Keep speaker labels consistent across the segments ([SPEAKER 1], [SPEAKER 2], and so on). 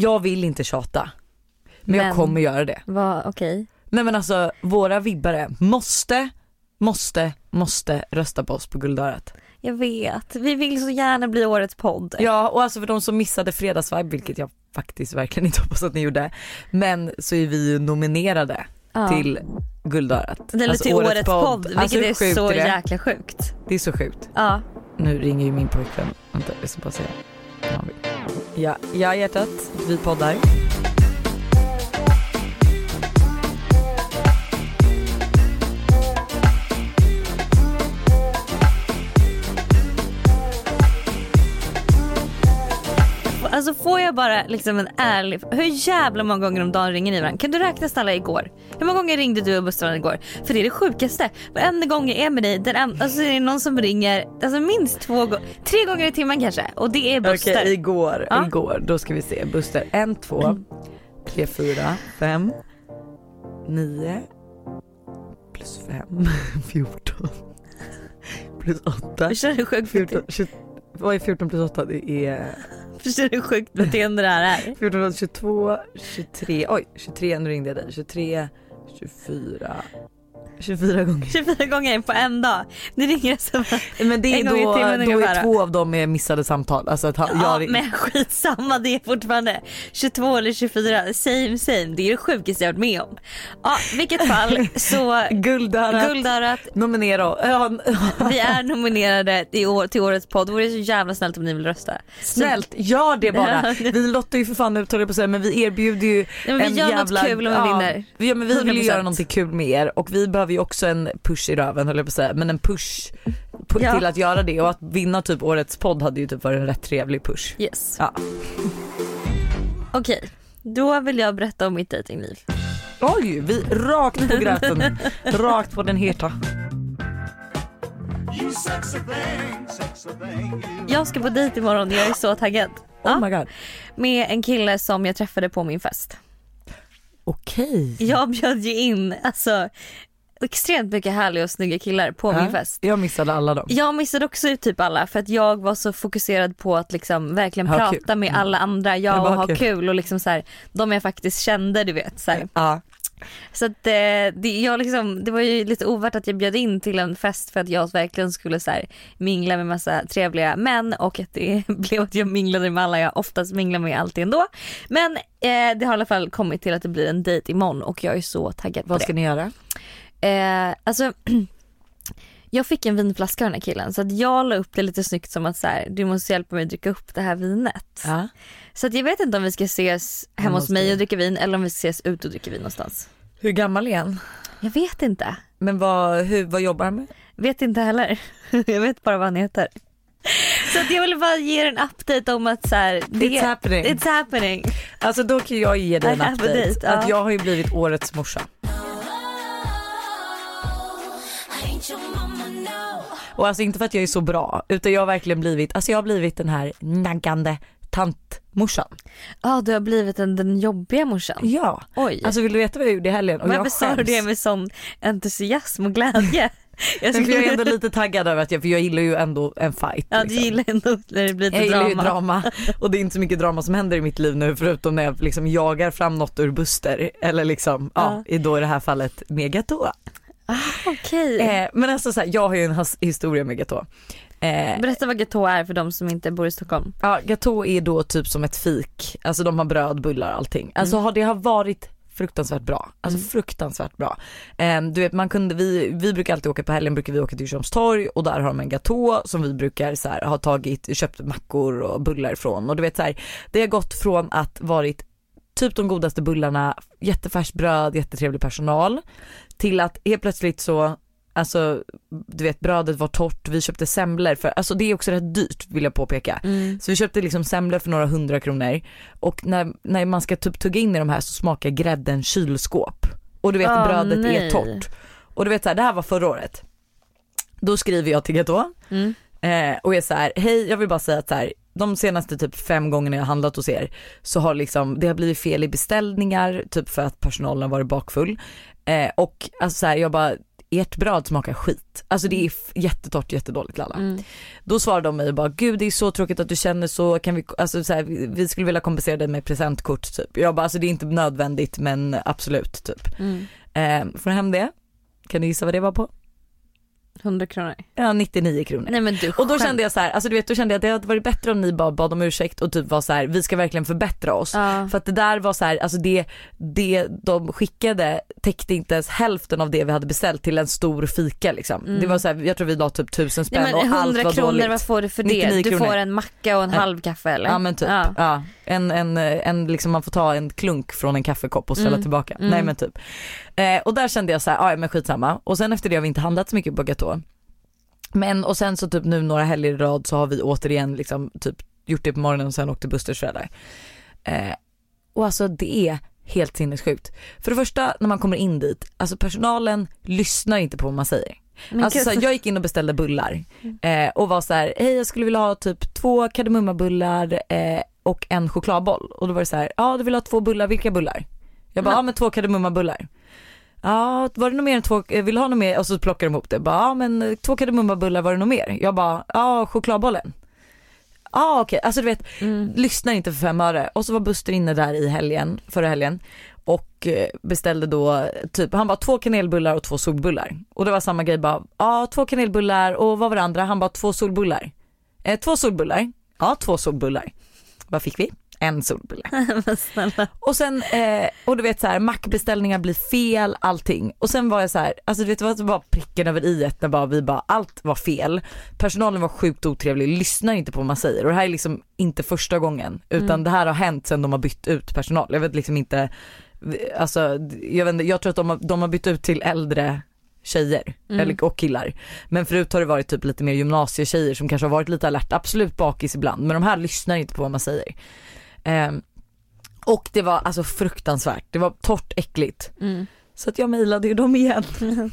[SPEAKER 1] jag vill inte tjata. Men,
[SPEAKER 2] Men-
[SPEAKER 1] jag kommer göra det.
[SPEAKER 2] Vad, okej.
[SPEAKER 1] Nej men alltså våra vibbare måste, måste, måste rösta på oss på Guldörat.
[SPEAKER 2] Jag vet, vi vill så gärna bli årets podd.
[SPEAKER 1] Ja och alltså för de som missade fredagsvibe, vilket jag faktiskt verkligen inte hoppas att ni gjorde. Men så är vi ju nominerade
[SPEAKER 2] Ja.
[SPEAKER 1] till Guldörat.
[SPEAKER 2] Eller
[SPEAKER 1] Alltså,
[SPEAKER 2] till årets, podd,
[SPEAKER 1] Alltså, hur
[SPEAKER 2] vilket är
[SPEAKER 1] sjukt
[SPEAKER 2] så
[SPEAKER 1] är
[SPEAKER 2] jäkla sjukt.
[SPEAKER 1] Det är så sjukt.
[SPEAKER 2] Ja.
[SPEAKER 1] Nu ringer ju min pojkvän. Vänta jag ska bara säga. Ja, ja hjärtat, vi poddar.
[SPEAKER 2] Alltså får jag bara liksom en ärlig, hur jävla många gånger om dagen ringer ni varandra? Kan du räkna snälla igår? Hur många gånger ringde du och Buster varandra igår? För det är det sjukaste. Varenda gång jag är med dig, den en, alltså är det någon som ringer, alltså minst två gånger, tre gånger i timmen kanske. Och det är Buster.
[SPEAKER 1] Okej igår,
[SPEAKER 2] Ja.
[SPEAKER 1] igår, då ska vi se. Buster, en, två, tre, fyra, fem, nio, plus fem, fjorton, plus åtta,
[SPEAKER 2] du
[SPEAKER 1] fjorton, vad är 14 plus 8? Det är
[SPEAKER 2] förstår du hur sjukt beteende det här är?
[SPEAKER 1] 14, 22, 23, oj 23, nu ringde jag dig, 23, 24, 24 gånger.
[SPEAKER 2] 24 gånger på en dag. Ni ringer bara,
[SPEAKER 1] Men det är då, då
[SPEAKER 2] ungefär.
[SPEAKER 1] är två av dem är missade samtal. Alltså att han,
[SPEAKER 2] ja
[SPEAKER 1] jag,
[SPEAKER 2] men skitsamma det är fortfarande 22 eller 24, same same. Det är det sjukaste jag varit med om. Ja vilket fall så
[SPEAKER 1] Guldörat,
[SPEAKER 2] Guldörat,
[SPEAKER 1] nominera, ja,
[SPEAKER 2] vi är nominerade i år, till årets podd. Det vore så jävla snällt om ni vill rösta.
[SPEAKER 1] Snällt, gör det bara.
[SPEAKER 2] Ja.
[SPEAKER 1] Vi lottar ju för fan ut på säga men vi erbjuder ju
[SPEAKER 2] Ja, men vi
[SPEAKER 1] en
[SPEAKER 2] gör
[SPEAKER 1] jävla,
[SPEAKER 2] något kul om vi vinner.
[SPEAKER 1] vi- Ja men vi vill ju
[SPEAKER 2] 100%.
[SPEAKER 1] göra någonting kul med er och vi behöver ju också en push i röven höll jag på att säga men en push
[SPEAKER 2] Ja.
[SPEAKER 1] till att göra det och att vinna typ årets podd hade ju typ varit en rätt trevlig push.
[SPEAKER 2] Yes.
[SPEAKER 1] Ja.
[SPEAKER 2] Okej, då vill jag berätta om mitt dejtingliv.
[SPEAKER 1] Oj, vi rakt på gröten, rakt på den heta.
[SPEAKER 2] Jag ska på dejt imorgon, jag är så taggad.
[SPEAKER 1] Oh
[SPEAKER 2] Ja,
[SPEAKER 1] my god.
[SPEAKER 2] med en kille som jag träffade på min fest.
[SPEAKER 1] Okej.
[SPEAKER 2] Jag bjöd ju in alltså extremt mycket härliga och snygga killar på min
[SPEAKER 1] Ja,
[SPEAKER 2] fest.
[SPEAKER 1] Jag missade alla dem.
[SPEAKER 2] Jag missade också ut typ alla för att jag var så fokuserad på att liksom verkligen
[SPEAKER 1] Ha
[SPEAKER 2] prata
[SPEAKER 1] kul.
[SPEAKER 2] med alla andra, jag och ha
[SPEAKER 1] kul.
[SPEAKER 2] kul. och liksom så här, de jag faktiskt kände du vet. Så, här.
[SPEAKER 1] Ja.
[SPEAKER 2] så att eh, det, jag liksom, det var ju lite ovärt att jag bjöd in till en fest för att jag verkligen skulle så här, mingla med massa trevliga män och att det blev att jag minglade med alla jag oftast minglar med alltid ändå. Men eh, det har i alla fall kommit till att det blir en dejt imorgon och jag är så taggad på
[SPEAKER 1] Vad
[SPEAKER 2] det.
[SPEAKER 1] ska ni göra?
[SPEAKER 2] Eh, alltså jag fick en vinflaska av den här killen så att jag la upp det lite snyggt som att så här, du måste hjälpa mig att dricka upp det här vinet.
[SPEAKER 1] Ja.
[SPEAKER 2] Så att jag vet inte om vi ska ses hemma hos mig och dricka vin eller om vi ska ses ut och dricka vin någonstans.
[SPEAKER 1] Hur gammal är han?
[SPEAKER 2] Jag vet inte.
[SPEAKER 1] Men vad, hur, vad jobbar han med?
[SPEAKER 2] Vet inte heller. jag vet bara vad han heter. Så att jag vill bara ge er en update om att så här, det,
[SPEAKER 1] It's happening.
[SPEAKER 2] It's happening.
[SPEAKER 1] Alltså då kan jag ge dig en
[SPEAKER 2] a
[SPEAKER 1] update.
[SPEAKER 2] date, ja.
[SPEAKER 1] Att jag har ju blivit årets morsa. Och alltså inte för att jag är så bra utan jag har verkligen blivit, alltså jag har blivit den här naggande tantmorsan.
[SPEAKER 2] Ja du har blivit en, den jobbiga morsan.
[SPEAKER 1] Ja,
[SPEAKER 2] Oj.
[SPEAKER 1] alltså vill du veta vad jag gjorde i helgen? Och
[SPEAKER 2] Varför
[SPEAKER 1] jag
[SPEAKER 2] sa du det med sån entusiasm och glädje? Jag,
[SPEAKER 1] för jag är
[SPEAKER 2] skulle-
[SPEAKER 1] ändå lite taggad över att jag, för jag gillar ju ändå en fight.
[SPEAKER 2] Ja du
[SPEAKER 1] liksom.
[SPEAKER 2] gillar ändå när det blir
[SPEAKER 1] Jag
[SPEAKER 2] lite
[SPEAKER 1] gillar ju
[SPEAKER 2] drama.
[SPEAKER 1] drama och det är inte så mycket drama som händer i mitt liv nu förutom när jag liksom jagar fram något ur Buster eller liksom, ja, i då i det här fallet med Gatå.
[SPEAKER 2] Okej.
[SPEAKER 1] Eh, men alltså så här, jag har ju en historia med Gatå. Eh,
[SPEAKER 2] Berätta vad Gatå är för de som inte bor i Stockholm.
[SPEAKER 1] ja, Gatå är då typ som ett fik, alltså de har bröd, bullar allting. Alltså har det har varit fruktansvärt bra, alltså fruktansvärt bra. Eh, du vet man kunde, vi, vi brukar alltid åka på helgen brukar vi åka till Djursholmstorg och där har de en gatå som vi brukar så här, ha tagit, köpt mackor och bullar ifrån och du vet så här, det har gått från att varit typ de godaste bullarna, jättefärskt bröd, jättetrevlig personal till att helt plötsligt så Alltså du vet brödet var torrt, vi köpte semlor för, alltså det är också rätt dyrt vill jag påpeka. Så vi köpte liksom semlor för några hundra kronor och när, när man ska typ tugga in i de här så smakar grädden kylskåp. Och du vet
[SPEAKER 2] Åh,
[SPEAKER 1] brödet
[SPEAKER 2] nej.
[SPEAKER 1] är torrt. Och du vet så här, det här var förra året. Då skriver jag till Gatå
[SPEAKER 2] Mm.
[SPEAKER 1] eh, och är så här, hej jag vill bara säga att så här, de senaste typ fem gångerna jag handlat hos er så har liksom, det har blivit fel i beställningar, typ för att personalen har varit bakfull. Eh, och alltså så här, jag bara, ert bröd smakar skit. Alltså det är jättetort, jättedåligt Lalla.
[SPEAKER 2] Mm.
[SPEAKER 1] Då svarade de mig och bara, gud det är så tråkigt att du känner så, kan vi, alltså så här, vi skulle vilja kompensera dig med presentkort typ. Jag bara, alltså det är inte nödvändigt men absolut typ.
[SPEAKER 2] Mm.
[SPEAKER 1] Eh, får hem det? Kan du gissa vad det var på?
[SPEAKER 2] 100 kronor.
[SPEAKER 1] Ja 99 kronor.
[SPEAKER 2] Nej men du
[SPEAKER 1] Och då kände jag så här, alltså du vet då kände jag att det hade varit bättre om ni bara bad om ursäkt och typ var så här, vi ska verkligen förbättra oss.
[SPEAKER 2] Ja.
[SPEAKER 1] För att det där var så här, alltså det, det de skickade täckte inte ens hälften av det vi hade beställt till en stor fika liksom.
[SPEAKER 2] Mm.
[SPEAKER 1] Det var så här, jag tror vi la typ tusen spänn
[SPEAKER 2] Nej,
[SPEAKER 1] och allt
[SPEAKER 2] 100
[SPEAKER 1] var
[SPEAKER 2] kronor,
[SPEAKER 1] dåligt.
[SPEAKER 2] vad får du för
[SPEAKER 1] 99
[SPEAKER 2] det? Du
[SPEAKER 1] kronor.
[SPEAKER 2] får en macka och en
[SPEAKER 1] Ja.
[SPEAKER 2] halv kaffe eller?
[SPEAKER 1] Ja men typ,
[SPEAKER 2] Ja.
[SPEAKER 1] ja. En, en, en, liksom man får ta en klunk från en kaffekopp och ställa
[SPEAKER 2] Mm.
[SPEAKER 1] tillbaka.
[SPEAKER 2] Mm.
[SPEAKER 1] Nej men typ. Eh, och där kände jag så här, ja men skitsamma. Och sen efter det har vi inte handlat så mycket på Gatå. Men och sen så typ nu några helger i rad så har vi återigen liksom typ gjort det på morgonen och sen åkt till Busters föräldrar. Eh, och alltså det är helt sinnessjukt. För det första när man kommer in dit, alltså personalen lyssnar inte på vad man säger.
[SPEAKER 2] Men
[SPEAKER 1] Alltså
[SPEAKER 2] gud.
[SPEAKER 1] så här, jag gick in och beställde bullar eh, och var så här, hej jag skulle vilja ha typ två kardemummabullar eh, och en chokladboll. Och då var det så här, ja du vill ha två bullar, vilka bullar? Jag bara, ja men två kardemummabullar. Ja, var det något mer än två, eh, vill du ha något mer? Och så plockar de ihop det. Bara, ja men eh, två kardemummabullar, var det något mer? Jag bara, ja chokladbollen. Ja okej, alltså du vet,
[SPEAKER 2] Mm.
[SPEAKER 1] lyssnar inte för fem öre. Och så var Buster inne där i helgen, förra helgen och eh, beställde då typ, han bara två kanelbullar och två solbullar. Och det var samma grej bara, ja två kanelbullar och vad var det andra? Han bara två solbullar. Eh, två solbullar, ja två solbullar. Vad fick vi? En
[SPEAKER 2] snälla.
[SPEAKER 1] Och sen, eh, och du vet så här, mackbeställningar blir fel, allting. Och sen var jag så här, alltså du vet vad som var pricken över i när bara, vi bara, allt var fel. Personalen var sjukt otrevlig, lyssnar inte på vad man säger. Och det här är liksom inte första gången, utan
[SPEAKER 2] Mm.
[SPEAKER 1] det här har hänt sen de har bytt ut personal. Jag vet liksom inte, alltså jag vet inte, jag tror att de har, de har bytt ut till äldre tjejer
[SPEAKER 2] Mm.
[SPEAKER 1] eller, och killar. Men förut har det varit typ lite mer gymnasietjejer som kanske har varit lite alerta, absolut bakis ibland, men de här lyssnar inte på vad man säger. Ehm, och det var alltså fruktansvärt, det var torrt äckligt.
[SPEAKER 2] Mm.
[SPEAKER 1] Så att jag mejlade ju dem igen.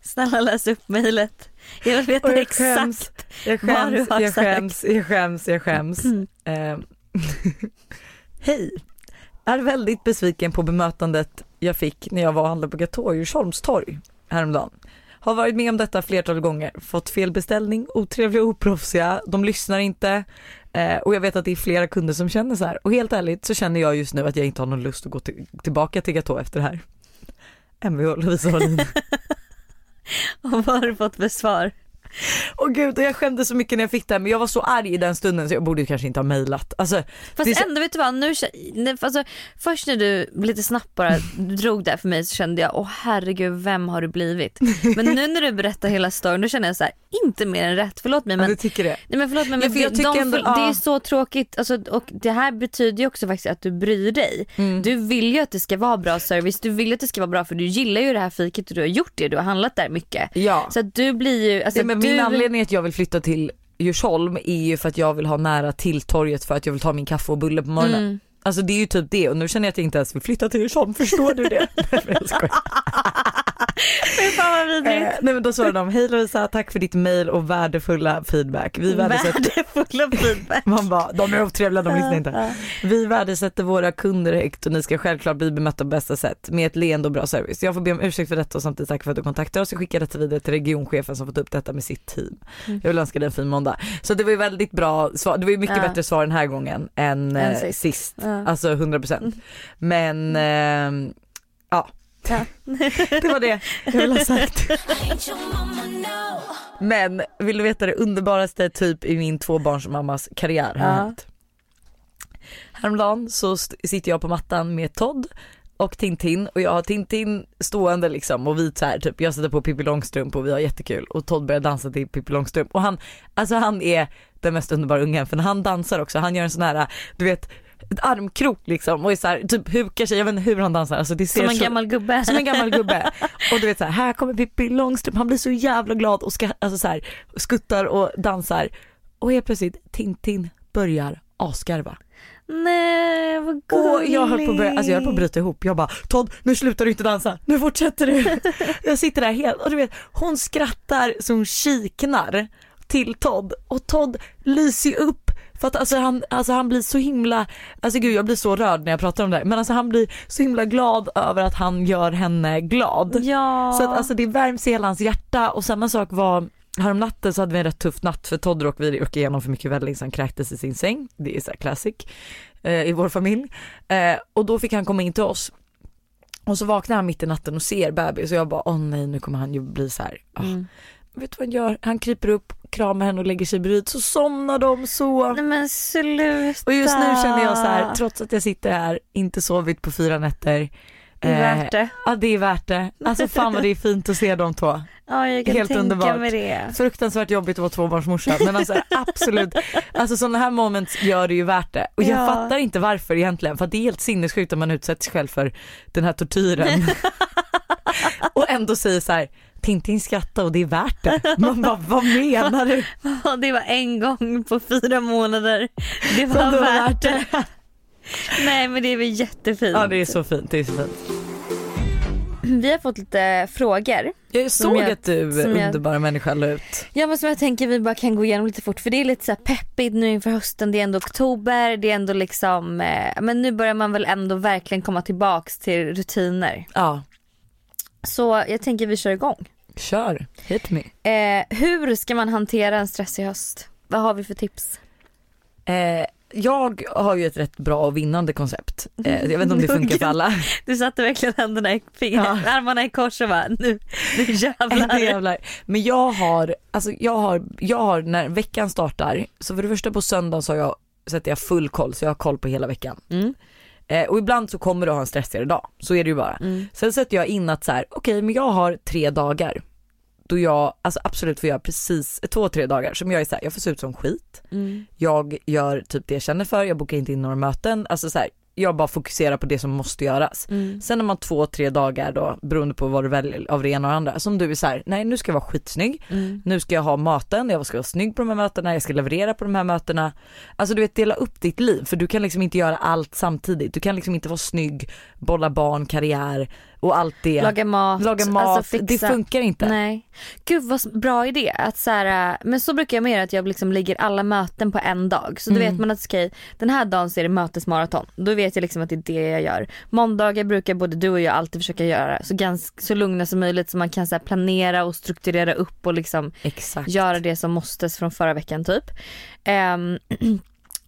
[SPEAKER 2] Snälla läs upp mejlet. Jag vill veta
[SPEAKER 1] jag
[SPEAKER 2] exakt.
[SPEAKER 1] skäms. Jag
[SPEAKER 2] vad du
[SPEAKER 1] skäms,
[SPEAKER 2] har
[SPEAKER 1] jag
[SPEAKER 2] sagt.
[SPEAKER 1] skäms, jag skäms, jag skäms. Ehm, Hej! Är väldigt besviken på bemötandet jag fick när jag var och handlade på Gatå i Djursholmstorg häromdagen. Har varit med om detta flertal gånger, fått fel beställning, otrevliga och oproffsiga, de lyssnar inte eh, och jag vet att det är flera kunder som känner så här. Och helt ärligt så känner jag just nu att jag inte har någon lust att gå till, tillbaka till Gatå efter det här. Mvh Lovisa Wallin.
[SPEAKER 2] Och vad har du fått för svar?
[SPEAKER 1] Åh gud, och jag skämdes så mycket när jag fick det här, men jag var så arg i den stunden så jag borde kanske inte ha mejlat. Alltså,
[SPEAKER 2] Fast
[SPEAKER 1] så-
[SPEAKER 2] ändå vet du vad, nu, alltså, först när du lite snabbt bara drog det här för mig så kände jag åh herregud vem har du blivit? Men nu när du berättar hela storyn då känner jag så här, inte mer än rätt, förlåt mig
[SPEAKER 1] men,
[SPEAKER 2] men
[SPEAKER 1] du tycker det?
[SPEAKER 2] Nej men förlåt mig
[SPEAKER 1] Ja,
[SPEAKER 2] men
[SPEAKER 1] för jag
[SPEAKER 2] de,
[SPEAKER 1] tycker
[SPEAKER 2] de,
[SPEAKER 1] ändå-
[SPEAKER 2] det är
[SPEAKER 1] ja.
[SPEAKER 2] så tråkigt alltså, och det här betyder ju också faktiskt att du bryr dig.
[SPEAKER 1] Mm.
[SPEAKER 2] Du vill ju att det ska vara bra service, du vill att det ska vara bra för du gillar ju det här fiket och du har gjort det, du har handlat där mycket.
[SPEAKER 1] Ja.
[SPEAKER 2] Så att du blir ju, alltså
[SPEAKER 1] min anledning att jag vill flytta till Djursholm är ju för att jag vill ha nära till torget för att jag vill ta min kaffe och bulle på morgonen.
[SPEAKER 2] Mm.
[SPEAKER 1] Alltså det är ju typ det och nu känner jag att jag inte ens vill flytta till Djursholm, förstår du det? Nej.
[SPEAKER 2] Fy fan vad
[SPEAKER 1] Eh,
[SPEAKER 2] vidrigt.
[SPEAKER 1] nej men då svarade de, hej Lovisa tack för ditt mail och värdefulla feedback. Vi värdesätter,
[SPEAKER 2] Värdefulla feedback.
[SPEAKER 1] man bara, de är otrevliga, de lyssnar inte. Vi värdesätter våra kunder högt och ni ska självklart bli bemötta på bästa sätt med ett leende och bra service. Jag får be om ursäkt för detta och samtidigt tack för att du kontaktar oss och skickar detta vidare till regionchefen som fått upp detta med sitt team.
[SPEAKER 2] Mm.
[SPEAKER 1] Jag vill önska dig en fin måndag. Så det var ju väldigt bra svar, det var ju mycket
[SPEAKER 2] Ja.
[SPEAKER 1] bättre svar den här gången än,
[SPEAKER 2] Än
[SPEAKER 1] eh,
[SPEAKER 2] sist.
[SPEAKER 1] sist.
[SPEAKER 2] Ja.
[SPEAKER 1] Alltså 100%. Men ehm, ja,
[SPEAKER 2] Ja.
[SPEAKER 1] det var det jag ville ha sagt. Men vill du veta det underbaraste typ i min tvåbarnsmammas karriär har
[SPEAKER 2] Ja.
[SPEAKER 1] hänt? Häromdagen så sitter jag på mattan med Todd och Tintin och jag har Tintin stående liksom och vi så här, typ jag sätter på Pippi Långstrump och vi har jättekul och Todd börjar dansa till Pippi Långstrump och han, alltså han är den mest underbara ungen för när han dansar också, han gör en sån här, du vet ett armkrok liksom och är så här, typ hukar sig, jag vet inte hur han dansar. Alltså det ser
[SPEAKER 2] Som en
[SPEAKER 1] så,
[SPEAKER 2] gammal gubbe.
[SPEAKER 1] som en gammal gubbe. Och du vet så här, här kommer Pippi Långstrump, han blir så jävla glad och ska, alltså så här, skuttar och dansar. Och helt plötsligt Tintin börjar asgarva.
[SPEAKER 2] Nej vad gulligt.
[SPEAKER 1] Och jag höll på att börja, alltså jag höll på att bryta ihop. Jag bara Todd nu slutar du inte dansa, nu fortsätter du. jag sitter där helt och du vet hon skrattar som kiknar till Todd och Todd lyser upp För att alltså han, alltså han blir så himla, alltså gud jag blir så rörd när jag pratar om det här men alltså han blir så himla glad över att han gör henne glad.
[SPEAKER 2] Ja.
[SPEAKER 1] Så att alltså det värms i hela hans hjärta och samma sak var Härom natten så hade vi en rätt tuff natt för Todd råkade vi åka igenom för mycket välling så han kräktes i sin säng. Det är så här classic eh, i vår familj. Eh, och då fick han komma in till oss. Och så vaknar han mitt i natten och ser bebis och jag bara åh nej nu kommer han ju bli så här. ah.
[SPEAKER 2] Mm.
[SPEAKER 1] Vet du vad han gör? Han kryper upp, kramar henne och lägger sig bredvid så somnar de så.
[SPEAKER 2] Nej men sluta.
[SPEAKER 1] Och just nu känner jag så här, trots att jag sitter här, inte sovit på fyra nätter.
[SPEAKER 2] Det är
[SPEAKER 1] eh,
[SPEAKER 2] värt det.
[SPEAKER 1] Ja det är värt det. Alltså fan vad det är fint att se de två.
[SPEAKER 2] Ja jag kan
[SPEAKER 1] helt
[SPEAKER 2] tänka
[SPEAKER 1] underbart.
[SPEAKER 2] mig det.
[SPEAKER 1] Fruktansvärt jobbigt att vara tvåbarnsmorsa men alltså absolut, alltså sådana här moments gör det ju värt det. Och jag
[SPEAKER 2] Ja.
[SPEAKER 1] fattar inte varför egentligen för det är helt sinnessjukt om man utsätter sig själv för den här tortyren. och ändå säger så här, Tintin skrattar och det är värt det. Man bara, vad menar du?
[SPEAKER 2] Det var en gång på fyra månader. Det var
[SPEAKER 1] det var
[SPEAKER 2] värt det. Nej men det är väl jättefint.
[SPEAKER 1] Ja det är så fint, det är så fint.
[SPEAKER 2] Vi har fått lite frågor.
[SPEAKER 1] Jag såg
[SPEAKER 2] jag-
[SPEAKER 1] att du
[SPEAKER 2] som jag-
[SPEAKER 1] underbara människa la ut.
[SPEAKER 2] Ja men som jag tänker vi bara kan gå igenom lite fort för det är lite så här peppigt nu inför hösten. Det är ändå oktober, det är ändå liksom, eh, men nu börjar man väl ändå verkligen komma tillbaks till rutiner.
[SPEAKER 1] Ja,
[SPEAKER 2] Så jag tänker vi kör igång.
[SPEAKER 1] Kör, hit me.
[SPEAKER 2] Eh, hur ska man hantera en stressig höst? Vad har vi för tips?
[SPEAKER 1] Eh, jag har ju ett rätt bra och vinnande koncept. Eh, jag vet inte om det funkar för alla.
[SPEAKER 2] Du satte verkligen händerna i
[SPEAKER 1] Ja.
[SPEAKER 2] armarna i kors och bara nu, nu jävlar.
[SPEAKER 1] jävlar. Men jag har, alltså jag har, jag har när veckan startar, så för det första på söndagen så har jag, sätter jag full koll så jag har koll på hela veckan.
[SPEAKER 2] Mm.
[SPEAKER 1] Eh, och ibland så kommer du ha en stressigare dag, så är det ju bara.
[SPEAKER 2] Mm.
[SPEAKER 1] Sen sätter jag in att så här, okej men jag har tre dagar då jag alltså absolut får göra precis, två tre dagar som jag är så här, jag får se ut som skit.
[SPEAKER 2] Mm.
[SPEAKER 1] Jag gör typ det jag känner för, jag bokar inte in några möten, alltså så här, jag bara fokuserar på det som måste göras.
[SPEAKER 2] Mm.
[SPEAKER 1] Sen har man två, tre dagar då beroende på vad du väljer av det ena och det andra. Som du är så här, nej nu ska jag vara skitsnygg,
[SPEAKER 2] Mm.
[SPEAKER 1] nu ska jag ha maten, jag ska vara snygg på de här mötena, jag ska leverera på de här mötena. Alltså du vet dela upp ditt liv för du kan liksom inte göra allt samtidigt. Du kan liksom inte vara snygg, bolla barn, karriär och allt det.
[SPEAKER 2] Laga mat.
[SPEAKER 1] Laga mat,
[SPEAKER 2] alltså
[SPEAKER 1] det funkar inte.
[SPEAKER 2] Nej. Gud vad bra idé. Att så här, äh, men så brukar jag mer att jag liksom lägger alla möten på en dag. Så då
[SPEAKER 1] Mm.
[SPEAKER 2] vet man att okej, den här dagen så är det mötesmaraton. Då vet jag liksom att det är det jag gör. Måndagar brukar både du och jag alltid försöka göra så, ganska, så lugna som möjligt så man kan så här, planera och strukturera upp och liksom
[SPEAKER 1] Exakt.
[SPEAKER 2] göra det som måstes från förra veckan typ. Ehm,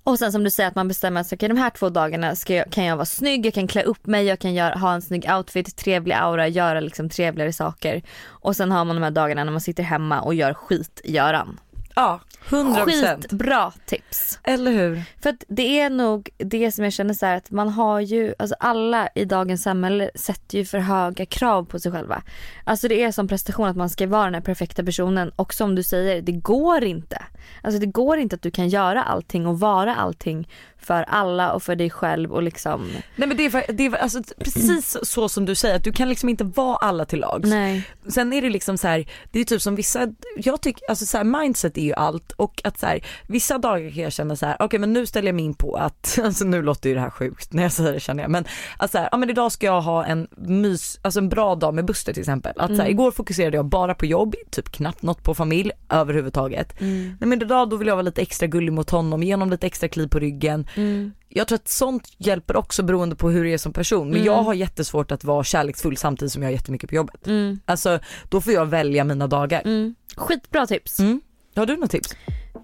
[SPEAKER 2] och sen som du säger att man bestämmer sig, okej de här två dagarna ska jag, kan jag vara snygg, jag kan klä upp mig, jag kan göra, ha en snygg outfit, trevlig aura, göra liksom trevligare saker. Och sen har man de här dagarna när man sitter hemma och gör skit-göran.
[SPEAKER 1] Ja, 100%.
[SPEAKER 2] Skitbra tips.
[SPEAKER 1] Eller hur?
[SPEAKER 2] För att det är nog det som jag känner så här att man har ju, alltså alla i dagens samhälle sätter ju för höga krav på sig själva. Alltså det är som prestation att man ska vara den här perfekta personen och som du säger, det går inte. Alltså det går inte att du kan göra allting och vara allting för alla och för dig själv och liksom.
[SPEAKER 1] Nej men det är, det är alltså, precis så som du säger, att du kan liksom inte vara alla till lags.
[SPEAKER 2] Nej.
[SPEAKER 1] Sen är det liksom så här, det är typ som vissa, jag tycker, alltså så här, mindset är ju allt och att så här, vissa dagar kan jag känna så här, okej men nu ställer jag mig in på att, alltså nu låter ju det här sjukt när jag säger det känner jag, men att så här, ja men idag ska jag ha en mys, alltså en bra dag med Buster till exempel. Att så här,
[SPEAKER 2] Mm.
[SPEAKER 1] igår fokuserade jag bara på jobb, typ knappt något på familj överhuvudtaget.
[SPEAKER 2] Mm.
[SPEAKER 1] Nej men idag då vill jag vara lite extra gullig mot honom, ge honom lite extra kliv på ryggen.
[SPEAKER 2] Mm.
[SPEAKER 1] Jag tror att sånt hjälper också beroende på hur du är som person. Men
[SPEAKER 2] Mm.
[SPEAKER 1] jag har jättesvårt att vara kärleksfull samtidigt som jag har jättemycket på jobbet.
[SPEAKER 2] Mm.
[SPEAKER 1] Alltså då får jag välja mina dagar.
[SPEAKER 2] Mm. Skitbra tips.
[SPEAKER 1] Mm. Har du något tips?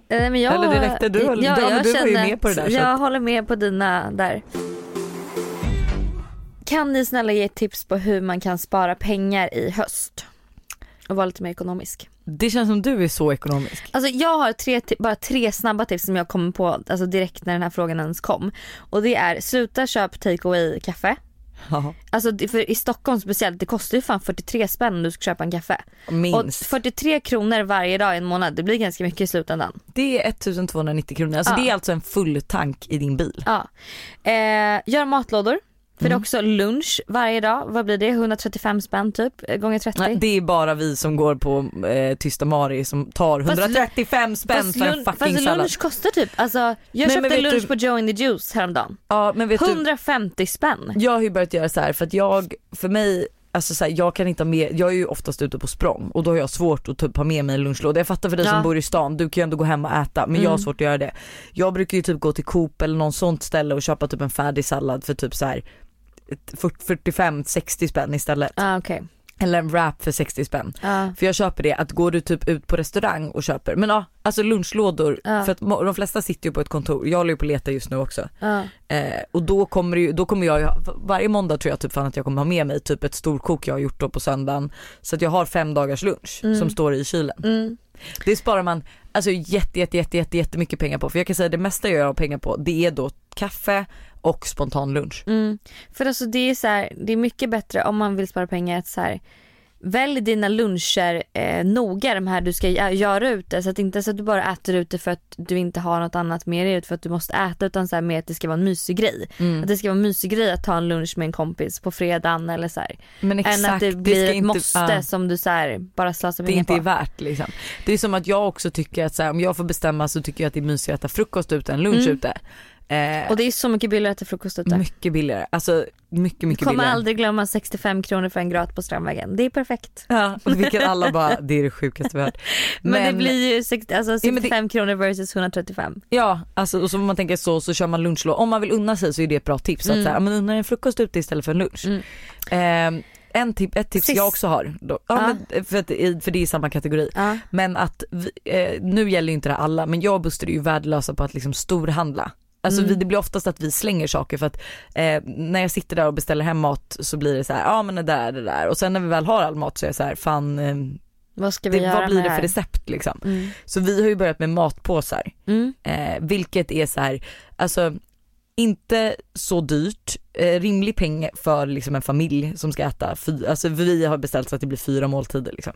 [SPEAKER 2] Eh, Men jag,
[SPEAKER 1] Eller det räckte, du höll- ja, men du var ju med på det där,
[SPEAKER 2] Jag
[SPEAKER 1] att-
[SPEAKER 2] håller med på dina där. Kan ni snälla ge tips på hur man kan spara pengar i höst? Och vara lite mer ekonomisk.
[SPEAKER 1] Det känns som du är så ekonomisk.
[SPEAKER 2] Alltså jag har tre, bara tre snabba tips som jag kommer på alltså direkt när den här frågan ens kom. Och det är sluta köp take away kaffe. Alltså för i Stockholm speciellt, det kostar ju fan 43 spänn om du ska köpa en kaffe. Och
[SPEAKER 1] minst.
[SPEAKER 2] 43 kronor varje dag i en månad, det blir ganska mycket i slutändan.
[SPEAKER 1] Det är 1290 kronor. Alltså
[SPEAKER 2] Ja.
[SPEAKER 1] det är alltså en full tank i din bil.
[SPEAKER 2] Ja. Eh, gör matlådor. För det är
[SPEAKER 1] Mm.
[SPEAKER 2] också lunch varje dag. Vad blir det? 135 spänn typ eh, gånger 30.
[SPEAKER 1] Nej, det är bara vi som går på eh, Tysta Mari som tar
[SPEAKER 2] Fast
[SPEAKER 1] 135 spänn
[SPEAKER 2] fast,
[SPEAKER 1] för en fucking
[SPEAKER 2] fast
[SPEAKER 1] sallad.
[SPEAKER 2] lunch kostar typ, alltså jag
[SPEAKER 1] Nej,
[SPEAKER 2] köpte lunch
[SPEAKER 1] du-
[SPEAKER 2] på Joe in the Juice häromdagen.
[SPEAKER 1] Ja men vet du,
[SPEAKER 2] 150 spänn.
[SPEAKER 1] jag har ju börjat göra så här för att jag, för mig alltså så här, jag kan inte ha med, jag är ju oftast ute på språng och då har jag svårt att typ ha med mig en lunchlåda. Jag fattar för dig
[SPEAKER 2] Ja.
[SPEAKER 1] som bor i stan, du kan ju ändå gå hem och äta men jag har
[SPEAKER 2] Mm.
[SPEAKER 1] svårt att göra det. Jag brukar ju typ gå till Coop eller någon sånt ställe och köpa typ en färdig sallad för typ så här 45-60 spänn istället.
[SPEAKER 2] Ja okej.
[SPEAKER 1] Eller en wrap för 60 spänn.
[SPEAKER 2] Ja.
[SPEAKER 1] För jag köper det att går du typ ut på restaurang och köper, men ja alltså lunchlådor,
[SPEAKER 2] Ja.
[SPEAKER 1] för att de flesta sitter ju på ett kontor, jag håller ju på att leta just nu också.
[SPEAKER 2] Ja.
[SPEAKER 1] Eh, och då kommer, ju, då kommer jag ju, varje måndag tror jag typ fan att jag kommer ha med mig typ ett storkok jag har gjort då på söndagen. Så att jag har fem dagars lunch
[SPEAKER 2] Mm.
[SPEAKER 1] som står i kylen.
[SPEAKER 2] Mm.
[SPEAKER 1] Det sparar man alltså jätte, jätte, jätte, jätte, jättemycket pengar på. För jag kan säga det mesta jag har pengar på det är då kaffe och spontan lunch.
[SPEAKER 2] Mm. För alltså det är så här, det är mycket bättre om man vill spara pengar att så här, välj dina luncher eh, noga de här du ska gö- göra ute så att inte så att du bara äter ute för att du inte har något annat med dig för att du måste äta utan så här med att det ska vara en mysig grej.
[SPEAKER 1] Mm.
[SPEAKER 2] Att det ska vara en mysig grej att ta en lunch med en kompis på fredagen eller så här.
[SPEAKER 1] Men exakt,
[SPEAKER 2] Än att det blir
[SPEAKER 1] ska
[SPEAKER 2] ett måste
[SPEAKER 1] ja.
[SPEAKER 2] som du så här, bara slösar
[SPEAKER 1] det
[SPEAKER 2] pengar
[SPEAKER 1] inte
[SPEAKER 2] på.
[SPEAKER 1] är värt liksom. Det är som att jag också tycker att så här, om jag får bestämma så tycker jag att det är mysigare att äta frukost ute än lunch
[SPEAKER 2] Mm.
[SPEAKER 1] ute. Eh,
[SPEAKER 2] Och det är så mycket billigare att äta frukost ute.
[SPEAKER 1] mycket billigare, alltså mycket
[SPEAKER 2] Du
[SPEAKER 1] mycket
[SPEAKER 2] kommer
[SPEAKER 1] billigare.
[SPEAKER 2] aldrig glömma 65 kronor för en gröt på Strandvägen. Det är perfekt.
[SPEAKER 1] Ja, och vilket alla bara, det är det sjukaste vi har hört.
[SPEAKER 2] Men, det blir ju 60, alltså
[SPEAKER 1] Ja, men det-
[SPEAKER 2] 65 kronor versus 135.
[SPEAKER 1] Ja, alltså och så om man tänker så så kör man lunchlåda. Om man vill unna sig så är det ett bra tips. Att
[SPEAKER 2] Mm.
[SPEAKER 1] så här, ja, men unna dig en frukost ute istället för en lunch.
[SPEAKER 2] Mm.
[SPEAKER 1] Eh, en tip, ett tips
[SPEAKER 2] Sist-
[SPEAKER 1] jag också har, då, ja,
[SPEAKER 2] Ja.
[SPEAKER 1] Men, för, att, för det är samma kategori.
[SPEAKER 2] Ja.
[SPEAKER 1] Men att, vi, eh, nu gäller ju inte det alla, men jag och Buster är ju värdelösa på att liksom storhandla. Alltså
[SPEAKER 2] Mm.
[SPEAKER 1] vi, det blir oftast att vi slänger saker för att eh, när jag sitter där och beställer hem mat så blir det så här, ja men det där, det där. Och sen när vi väl har all mat så är jag så här, fan, eh,
[SPEAKER 2] Vad ska vi
[SPEAKER 1] det,
[SPEAKER 2] göra
[SPEAKER 1] vad blir det för recept liksom?
[SPEAKER 2] Mm.
[SPEAKER 1] Så vi har ju börjat med matpåsar.
[SPEAKER 2] Mm.
[SPEAKER 1] Eh, vilket är så här, alltså inte så dyrt, eh, rimlig peng för liksom en familj som ska äta, fy, alltså vi har beställt så att det blir fyra måltider liksom.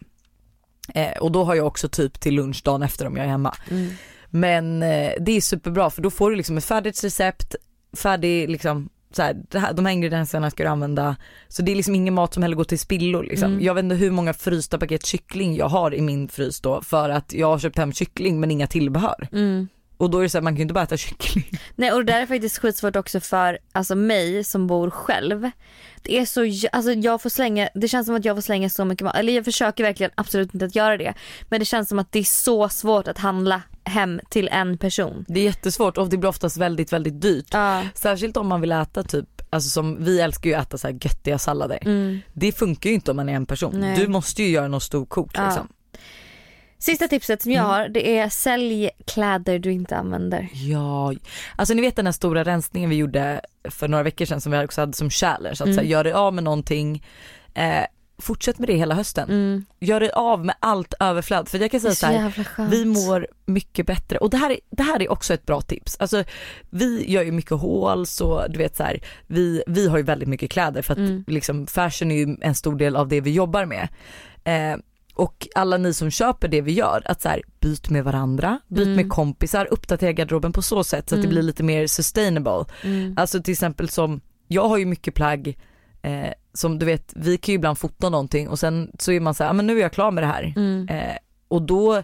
[SPEAKER 1] Eh, och då har jag också typ till lunch dagen efter om jag är hemma.
[SPEAKER 2] Mm.
[SPEAKER 1] Men eh, det är superbra för då får du liksom ett färdigt recept, färdig liksom så här, det här, de här ingredienserna ska du använda. Så det är liksom ingen mat som heller går till spillo liksom.
[SPEAKER 2] Mm.
[SPEAKER 1] Jag vet inte hur många frysta paket kyckling jag har i min frys då för att jag har köpt hem kyckling men inga tillbehör.
[SPEAKER 2] Mm.
[SPEAKER 1] Och då är det så här, man kan ju inte bara äta kyckling.
[SPEAKER 2] Nej och det där är faktiskt skitsvårt också för alltså mig som bor själv. Det är så, alltså jag får slänga, det känns som att jag får slänga så mycket mat, eller jag försöker verkligen absolut inte att göra det. Men det känns som att det är så svårt att handla hem till en person.
[SPEAKER 1] Det är jättesvårt och det blir oftast väldigt väldigt dyrt.
[SPEAKER 2] Ja.
[SPEAKER 1] Särskilt om man vill äta typ, alltså som vi älskar ju att äta så här göttiga sallader.
[SPEAKER 2] Mm.
[SPEAKER 1] Det funkar ju inte om man är en person.
[SPEAKER 2] Nej.
[SPEAKER 1] Du måste ju göra något storkok
[SPEAKER 2] Ja.
[SPEAKER 1] liksom.
[SPEAKER 2] Sista tipset som jag
[SPEAKER 1] Mm.
[SPEAKER 2] har det är sälj kläder du inte använder.
[SPEAKER 1] Ja, alltså ni vet den här stora rensningen vi gjorde för några veckor sedan som vi också hade som challenge. Att
[SPEAKER 2] Mm.
[SPEAKER 1] så här, gör dig av med någonting, eh, fortsätt med det hela hösten.
[SPEAKER 2] Mm.
[SPEAKER 1] Gör dig av med allt överflöd. För jag kan säga
[SPEAKER 2] så
[SPEAKER 1] så här, vi mår mycket bättre och det här, är, det här är också ett bra tips. Alltså vi gör ju mycket hål så du vet så här, vi, vi har ju väldigt mycket kläder för att
[SPEAKER 2] Mm.
[SPEAKER 1] liksom fashion är ju en stor del av det vi jobbar med. Eh, och alla ni som köper det vi gör, att så här, byt med varandra, byt
[SPEAKER 2] Mm.
[SPEAKER 1] med kompisar, uppdatera garderoben på så sätt så att det
[SPEAKER 2] Mm.
[SPEAKER 1] blir lite mer sustainable.
[SPEAKER 2] Mm.
[SPEAKER 1] Alltså till exempel som, jag har ju mycket plagg eh, som du vet, vi kan ju ibland fota någonting och sen så är man så här, "Ah, men nu är jag klar med det här.
[SPEAKER 2] Mm.
[SPEAKER 1] Eh, och då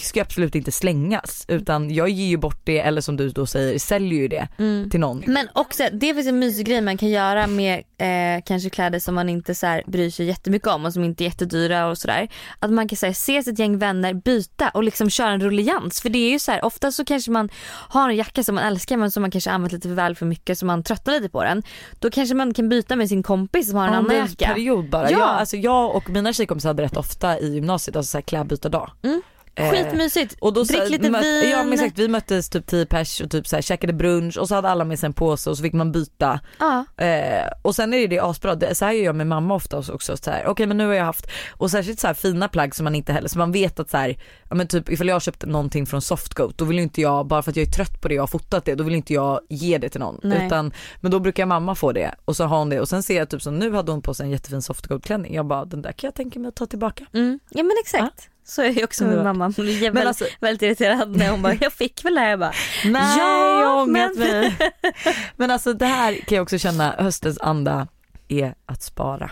[SPEAKER 1] ska absolut inte slängas utan jag ger ju bort det eller som du då säger säljer ju det
[SPEAKER 2] Mm.
[SPEAKER 1] till någon.
[SPEAKER 2] Men också, det finns en mysig grej man kan göra med eh, kanske kläder som man inte så här, bryr sig jättemycket om och som inte är jättedyra och sådär. Att man kan så här, se sitt gäng vänner byta och liksom köra en rullians. För det är ju så här, ofta så kanske man har en jacka som man älskar men som man kanske använt lite för väl för mycket så man tröttnar lite på den. Då kanske man kan byta med sin kompis som har en
[SPEAKER 1] Ja,
[SPEAKER 2] annan jacka.
[SPEAKER 1] period bara.
[SPEAKER 2] Ja.
[SPEAKER 1] Jag, alltså jag och mina tjejkompisar hade rätt ofta i gymnasiet, alltså så här klädbytardag.
[SPEAKER 2] Mm.
[SPEAKER 1] Eh,
[SPEAKER 2] Skitmysigt.
[SPEAKER 1] och då
[SPEAKER 2] Drick
[SPEAKER 1] så,
[SPEAKER 2] lite vin.
[SPEAKER 1] Ja men exakt, vi möttes typ 10 pers och typ så här, käkade brunch och så hade alla med sig en påse och så fick man byta.
[SPEAKER 2] Ja.
[SPEAKER 1] Eh, och sen är det det asbra, det, så här gör jag med mamma ofta också. Så här, Okej men nu har jag haft, och särskilt så här fina plagg som man inte heller, så man vet att så här, ja men typ ifall jag har köpt någonting från Softgoat då vill inte jag, bara för att jag är trött på det och har fotat det, då vill inte jag ge det till någon.
[SPEAKER 2] Nej.
[SPEAKER 1] Utan, men då brukar mamma få det och så har hon det och sen ser jag typ som nu hade hon på sig en jättefin Softgoat klänning. Jag bara den där kan jag tänka mig att ta tillbaka.
[SPEAKER 2] Mm. ja men exakt. Så är jag också med
[SPEAKER 1] Underbart.
[SPEAKER 2] mamma. Hon är
[SPEAKER 1] Men alltså,
[SPEAKER 2] väldigt irriterad när hon bara, jag fick väl det här. Jag bara,
[SPEAKER 1] nej
[SPEAKER 2] Ja,
[SPEAKER 1] jag ångrat
[SPEAKER 2] men-
[SPEAKER 1] mig. Men alltså det här kan jag också känna, höstens anda är att spara.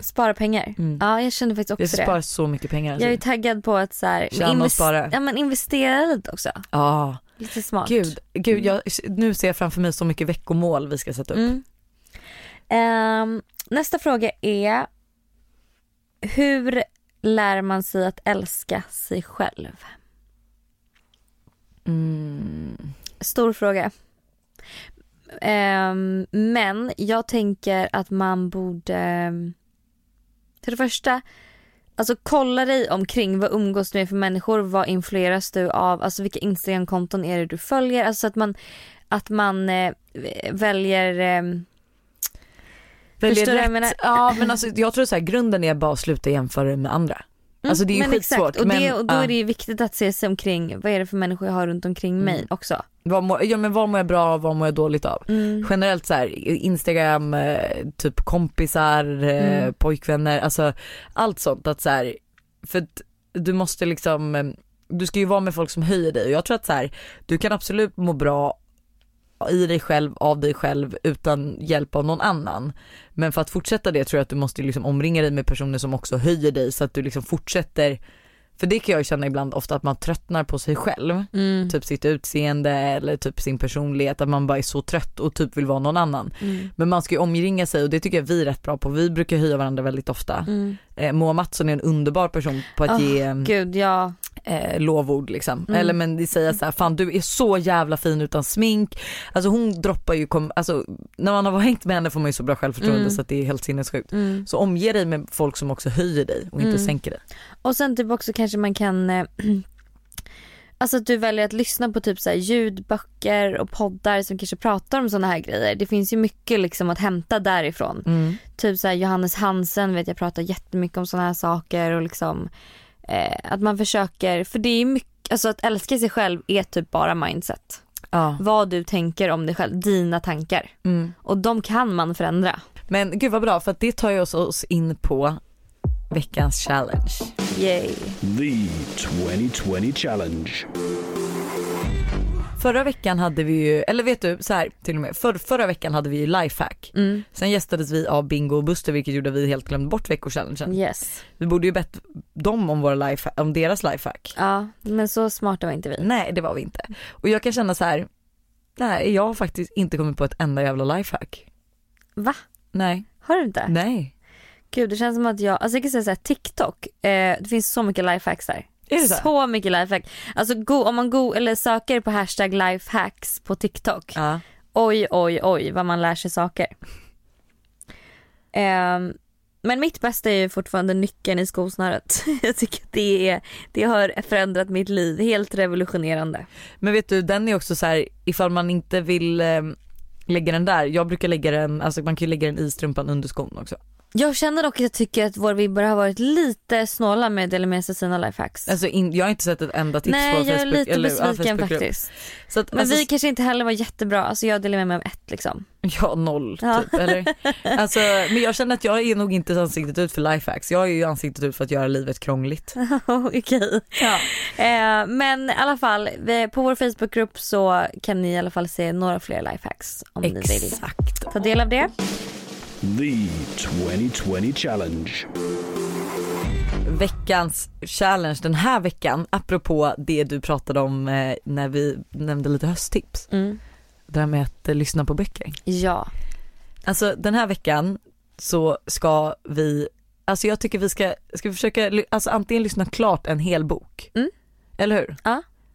[SPEAKER 2] spara pengar.
[SPEAKER 1] Mm.
[SPEAKER 2] Ja jag känner faktiskt också
[SPEAKER 1] Jag
[SPEAKER 2] det.
[SPEAKER 1] sparar så mycket pengar. Alltså.
[SPEAKER 2] Jag är taggad på att så här,
[SPEAKER 1] Tjäna och spara.
[SPEAKER 2] ja, men investera lite också.
[SPEAKER 1] Ja.
[SPEAKER 2] Lite smart.
[SPEAKER 1] Gud, gud jag, nu ser jag framför mig så mycket veckomål vi ska sätta upp.
[SPEAKER 2] Mm. Ehm, Nästa fråga är hur lär man sig att älska sig själv?
[SPEAKER 1] Mm.
[SPEAKER 2] Stor fråga. Um, men jag tänker att man borde För det första Alltså kolla dig omkring, vad umgås du med för människor, vad influeras du av, alltså vilka instagramkonton är det du följer, alltså att man, att man eh, väljer Eh,
[SPEAKER 1] Väljer
[SPEAKER 2] jag
[SPEAKER 1] rätt.
[SPEAKER 2] menar?
[SPEAKER 1] Ja men alltså jag tror så här, grunden är bara att sluta jämföra med andra.
[SPEAKER 2] Mm,
[SPEAKER 1] Alltså det är ju
[SPEAKER 2] men
[SPEAKER 1] skitsvårt.
[SPEAKER 2] Exakt. Och, det,
[SPEAKER 1] men,
[SPEAKER 2] och då är det ju viktigt att se sig omkring, vad är det för människor jag har runt omkring mig
[SPEAKER 1] Mm.
[SPEAKER 2] också.
[SPEAKER 1] Vad mår, ja men vad mår jag bra av, vad mår jag dåligt av?
[SPEAKER 2] Mm.
[SPEAKER 1] Generellt så här, Instagram, eh, typ kompisar, eh,
[SPEAKER 2] Mm.
[SPEAKER 1] pojkvänner, alltså allt sånt att så här, för att du måste liksom, eh, du ska ju vara med folk som höjer dig och jag tror att så här, du kan absolut må bra i dig själv, av dig själv utan hjälp av någon annan. Men för att fortsätta det tror jag att du måste liksom omringa dig med personer som också höjer dig så att du liksom fortsätter för det kan jag känna ibland ofta att man tröttnar på sig själv
[SPEAKER 2] Mm.
[SPEAKER 1] typ sitt utseende eller typ sin personlighet, att man bara är så trött och typ vill vara någon annan.
[SPEAKER 2] Mm.
[SPEAKER 1] Men man ska ju omringa sig och det tycker jag vi är rätt bra på. Vi brukar höja varandra väldigt ofta.
[SPEAKER 2] Mm.
[SPEAKER 1] Eh, Moa Mattsson är en underbar person på att
[SPEAKER 2] Åh,
[SPEAKER 1] ge
[SPEAKER 2] Gud, ja.
[SPEAKER 1] Eh, lovord liksom.
[SPEAKER 2] Mm.
[SPEAKER 1] Eller men det säger så här, fan du är så jävla fin utan smink. Alltså hon droppar ju, kom, alltså när man har hängt med henne får man ju så bra självförtroende
[SPEAKER 2] Mm.
[SPEAKER 1] så att det är helt sinnessjukt.
[SPEAKER 2] Mm.
[SPEAKER 1] Så omge dig med folk som också höjer dig och inte
[SPEAKER 2] Mm.
[SPEAKER 1] sänker dig.
[SPEAKER 2] Och sen typ också kanske man kan eh, Alltså att du väljer att lyssna på typ så här ljudböcker och poddar som kanske pratar om sådana här grejer. Det finns ju mycket liksom att hämta därifrån.
[SPEAKER 1] Mm.
[SPEAKER 2] Typ så här Johannes Hansen vet jag pratar jättemycket om sådana här saker och liksom eh, att man försöker, för det är mycket, alltså att älska sig själv är typ bara mindset.
[SPEAKER 1] Ja.
[SPEAKER 2] Vad du tänker om dig själv, dina tankar.
[SPEAKER 1] Mm.
[SPEAKER 2] Och de kan man förändra.
[SPEAKER 1] Men gud vad bra för att det tar ju oss, oss in på veckans challenge.
[SPEAKER 2] Yay.
[SPEAKER 3] The 2020 Challenge.
[SPEAKER 1] Förra veckan hade vi ju, eller vet du så här till och med, för, förra veckan hade vi ju lifehack.
[SPEAKER 2] Mm.
[SPEAKER 1] Sen gästades vi av Bingo och Buster vilket gjorde att vi helt glömde bort veckochallengen.
[SPEAKER 2] Yes.
[SPEAKER 1] Vi borde ju bett dem om, våra life, om deras lifehack.
[SPEAKER 2] Ja, men så smarta var inte vi.
[SPEAKER 1] Nej det var vi inte. Och jag kan känna så här, nej jag har faktiskt inte kommit på ett enda jävla lifehack.
[SPEAKER 2] Va?
[SPEAKER 1] Nej,
[SPEAKER 2] Har du inte?
[SPEAKER 1] nej.
[SPEAKER 2] Gud det känns som att jag, alltså jag kan säga såhär TikTok, eh, det finns så mycket lifehacks där.
[SPEAKER 1] Det så?
[SPEAKER 2] mycket lifehack. Alltså go, om man go, eller söker på hashtag lifehacks på TikTok.
[SPEAKER 1] Ja.
[SPEAKER 2] Oj oj oj vad man lär sig saker. Ehm, men mitt bästa är ju fortfarande nyckeln i skosnöret. Jag tycker att det, är, det har förändrat mitt liv, helt revolutionerande.
[SPEAKER 1] Men vet du den är också så här, ifall man inte vill eh, lägga den där, jag brukar lägga den, alltså man kan ju lägga den i strumpan under skon också.
[SPEAKER 2] Jag känner dock att jag tycker att vår vibbar har varit lite snåla med att dela med sig sina lifehacks.
[SPEAKER 1] Alltså in, jag har inte sett ett enda tips
[SPEAKER 2] Nej
[SPEAKER 1] på
[SPEAKER 2] jag är
[SPEAKER 1] Facebook.
[SPEAKER 2] lite
[SPEAKER 1] eller, ja,
[SPEAKER 2] besviken
[SPEAKER 1] Facebookgrupp.
[SPEAKER 2] faktiskt.
[SPEAKER 1] Att,
[SPEAKER 2] Men
[SPEAKER 1] alltså,
[SPEAKER 2] vi kanske inte heller var jättebra, alltså jag delar med mig av ett liksom.
[SPEAKER 1] Ja noll
[SPEAKER 2] Ja.
[SPEAKER 1] typ eller? Alltså, men jag känner att jag är nog inte ansiktet ut för lifehacks. Jag är ju ansiktet ut för att göra livet krångligt.
[SPEAKER 2] Okej.
[SPEAKER 1] Ja.
[SPEAKER 2] Eh, men i alla fall, vi, på vår Facebookgrupp så kan ni i alla fall se några fler lifehacks om ni vill
[SPEAKER 1] Exakt.
[SPEAKER 2] ta del av det.
[SPEAKER 3] The 2020 Challenge.
[SPEAKER 1] Veckans challenge den här veckan, apropå det du pratade om eh, när vi nämnde lite hösttips.
[SPEAKER 2] Mm.
[SPEAKER 1] Det här med att eh, lyssna på böcker.
[SPEAKER 2] Ja.
[SPEAKER 1] Alltså den här veckan så ska vi, alltså jag tycker vi ska, ska vi försöka, alltså antingen lyssna klart en hel bok.
[SPEAKER 2] Mm.
[SPEAKER 1] Eller hur?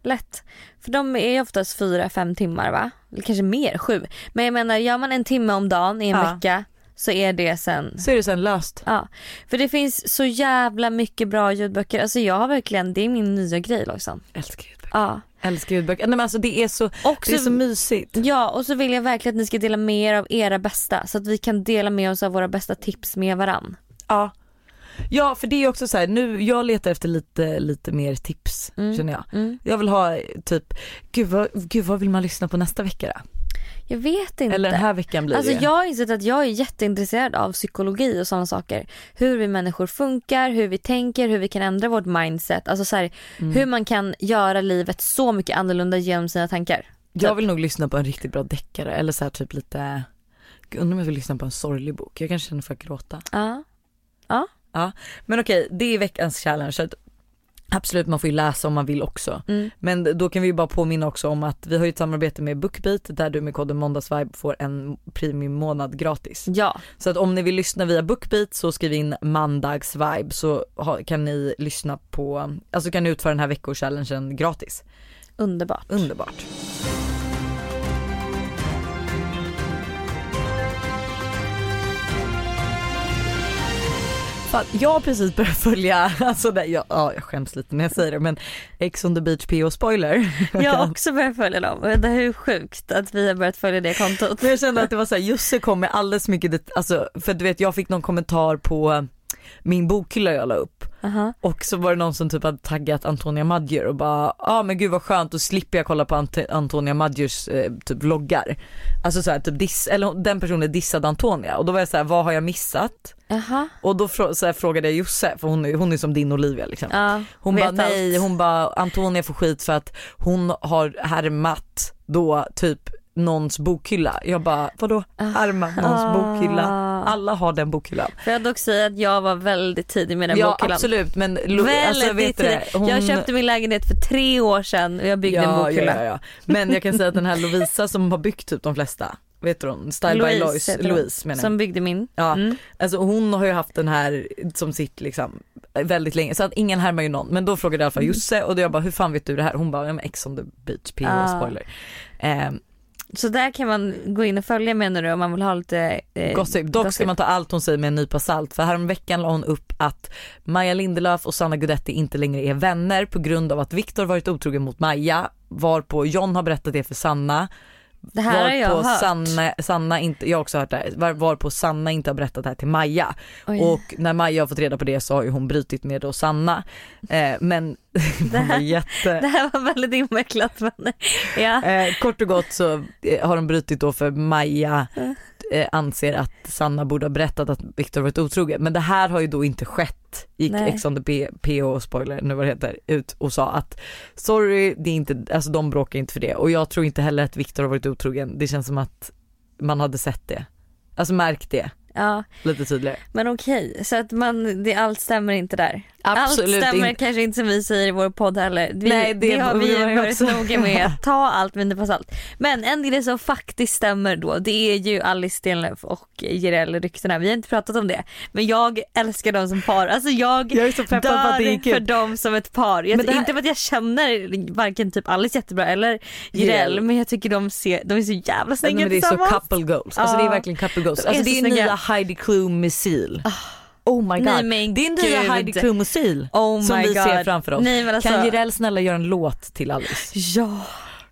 [SPEAKER 2] Lätt. För de är ju oftast fyra, fem timmar va? Eller kanske mer, sju. Men jag menar gör man en timme om dagen i en
[SPEAKER 1] Ja.
[SPEAKER 2] vecka så är det sen
[SPEAKER 1] Så är det sen löst.
[SPEAKER 2] Ja, för det finns så jävla mycket bra ljudböcker. Alltså jag har verkligen, det är min nya grej Lojsan.
[SPEAKER 1] Älskar ljudböcker.
[SPEAKER 2] Ja.
[SPEAKER 1] Älskar ljudböcker. Nej men alltså det är så,
[SPEAKER 2] Och
[SPEAKER 1] det är
[SPEAKER 2] så
[SPEAKER 1] mysigt.
[SPEAKER 2] ja, och så vill jag verkligen att ni ska dela med er av era bästa. Så att vi kan dela med oss av våra bästa tips med varann.
[SPEAKER 1] Ja. Ja för det är också så här, nu, jag letar efter lite, lite mer tips
[SPEAKER 2] Mm.
[SPEAKER 1] känner jag.
[SPEAKER 2] Mm.
[SPEAKER 1] Jag vill ha typ, gud vad, gud vad vill man lyssna på nästa vecka då?
[SPEAKER 2] Jag vet inte.
[SPEAKER 1] Eller den här veckan blir
[SPEAKER 2] Alltså
[SPEAKER 1] det.
[SPEAKER 2] jag har insett att jag är jätteintresserad av psykologi och sådana saker. Hur vi människor funkar, hur vi tänker, hur vi kan ändra vårt mindset. Alltså så här,
[SPEAKER 1] Mm.
[SPEAKER 2] hur man kan göra livet så mycket annorlunda genom sina tankar.
[SPEAKER 1] Jag vill nog lyssna på en riktigt bra deckare eller så här typ lite, undrar om jag vill lyssna på en sorglig bok. Jag kanske känner för att gråta.
[SPEAKER 2] Ja.
[SPEAKER 1] Men okej, det är veckans challenge. Absolut man får ju läsa om man vill också.
[SPEAKER 2] Mm.
[SPEAKER 1] Men då kan vi ju bara påminna också om att vi har ju ett samarbete med Bookbeat där du med koden måndagsvibe får en premium månad gratis.
[SPEAKER 2] Ja,
[SPEAKER 1] Så att om ni vill lyssna via Bookbeat så skriv in mandagsvibe så kan ni lyssna på, alltså kan ni utföra den här veckochallengen gratis.
[SPEAKER 2] underbart.
[SPEAKER 1] Underbart. Fan, jag har precis börjat följa, alltså det, jag, ja, jag skäms lite när jag säger det men Ex on the beach PO spoiler.
[SPEAKER 2] Jag har också börjat följa dem och det är ju sjukt att vi har börjat följa det kontot.
[SPEAKER 1] Men jag kände att det var så här, Jusse kom med alldeles mycket, det, alltså för du vet jag fick någon kommentar på min bokhylla jag la upp
[SPEAKER 2] Aha.
[SPEAKER 1] och så var det någon som typ hade taggat Antonia Madjer och bara, ja ah, men gud vad skönt då slipper jag kolla på Ant- Antonia Madjers eh, typ vloggar. Alltså så här, typ diss, eller den personen dissade Antonia och då var jag så här, vad har jag missat?
[SPEAKER 2] Jaha.
[SPEAKER 1] Och då frå- så frågade jag Josse, för hon är, hon är som din Olivia liksom.
[SPEAKER 2] Ja,
[SPEAKER 1] Hon bara nej, hon bara Antonia får skit för att hon har härmat då typ någons bokhylla. Jag bara vadå härma någons
[SPEAKER 2] Ah.
[SPEAKER 1] bokhylla? Alla har den bokhyllan.
[SPEAKER 2] Får jag dock säga att jag var väldigt tidig med den
[SPEAKER 1] ja
[SPEAKER 2] bokhyllan.
[SPEAKER 1] absolut men Lo-
[SPEAKER 2] Väldigt
[SPEAKER 1] alltså, vet
[SPEAKER 2] tidig.
[SPEAKER 1] det? Hon...
[SPEAKER 2] Jag köpte min lägenhet för tre år sedan och jag byggde en
[SPEAKER 1] ja,
[SPEAKER 2] bokhylla.
[SPEAKER 1] ja, ja, ja. Men jag kan säga att den här Lovisa som har byggt typ de flesta, vet du hon? Style by Lois, Louise menar jag.
[SPEAKER 2] Som byggde min.
[SPEAKER 1] Ja,
[SPEAKER 2] Mm.
[SPEAKER 1] alltså hon har ju haft den här som sitt liksom väldigt länge så att ingen härmar ju någon men då frågade jag i alla fall Josse och då jag bara hur fan vet du det här? Hon bara ja, men Ex on the beach PO
[SPEAKER 2] Ah.
[SPEAKER 1] spoiler. Ehm,
[SPEAKER 2] Så där kan man gå in och följa menar du om man vill ha lite eh,
[SPEAKER 1] gossip. Dock ska
[SPEAKER 2] gossip.
[SPEAKER 1] man ta allt hon säger med en nypa salt för häromveckan la hon upp att Maja Lindelöf och Sanna Guidetti inte längre är vänner på grund av att Viktor varit otrogen mot Maja varpå John har berättat det för Sanna
[SPEAKER 2] Det här har jag hört.
[SPEAKER 1] Sanna, Sanna inte, jag har också hört det här, var, Sanna inte har berättat det här till Maja.
[SPEAKER 2] Oj.
[SPEAKER 1] Och när Maja har fått reda på det så har ju hon brutit med då Sanna. Eh, men det
[SPEAKER 2] här-
[SPEAKER 1] var jätte...
[SPEAKER 2] Det här var väldigt invecklat men ja.
[SPEAKER 1] Eh, kort och gott så eh, har de brutit då för Maja eh, anser att Sanna borde ha berättat att Viktor varit otrogen. Men det här har ju då inte skett. Gick
[SPEAKER 2] Nej.
[SPEAKER 1] Ex on the PO, spoiler nu vad det heter, ut och sa att sorry, det är inte, alltså de bråkar inte för det. Och jag tror inte heller att Viktor har varit otrogen. Det känns som att man hade sett det. Alltså märkt det
[SPEAKER 2] ja.
[SPEAKER 1] lite tydligare.
[SPEAKER 2] Men okej, så att man, det, allt stämmer inte där.
[SPEAKER 1] Absolut
[SPEAKER 2] allt stämmer
[SPEAKER 1] inte.
[SPEAKER 2] kanske inte som vi säger i vår podd heller. Vi,
[SPEAKER 1] Nej, det
[SPEAKER 2] det har vi varit
[SPEAKER 1] också.
[SPEAKER 2] noga med ta allt med en salt. Men en grej som faktiskt stämmer då det är ju Alice Stenlöf och Jireel ryktena. Vi har inte pratat om det. Men jag älskar dem som par. Alltså jag,
[SPEAKER 1] Jag är så peppad på att det
[SPEAKER 2] dör
[SPEAKER 1] kul.
[SPEAKER 2] för dem som ett par. Jag,
[SPEAKER 1] Men det här-
[SPEAKER 2] Inte för att jag känner varken typ Alice jättebra eller
[SPEAKER 1] Jireel.
[SPEAKER 2] Men jag tycker de, ser, de är så jävla snygga
[SPEAKER 1] men det är så
[SPEAKER 2] tillsammans.
[SPEAKER 1] couple goals. Alltså det är verkligen couple goals. Alltså
[SPEAKER 2] så
[SPEAKER 1] det är nya Heidi Klum missil. Oh my god.
[SPEAKER 2] Nej,
[SPEAKER 1] det är nya
[SPEAKER 2] gud.
[SPEAKER 1] Heidi Klum missil
[SPEAKER 2] Oh
[SPEAKER 1] som vi
[SPEAKER 2] God.
[SPEAKER 1] ser framför oss.
[SPEAKER 2] Nej, alltså-
[SPEAKER 1] Kan Jireel snälla göra en låt till Alice?
[SPEAKER 2] Ja.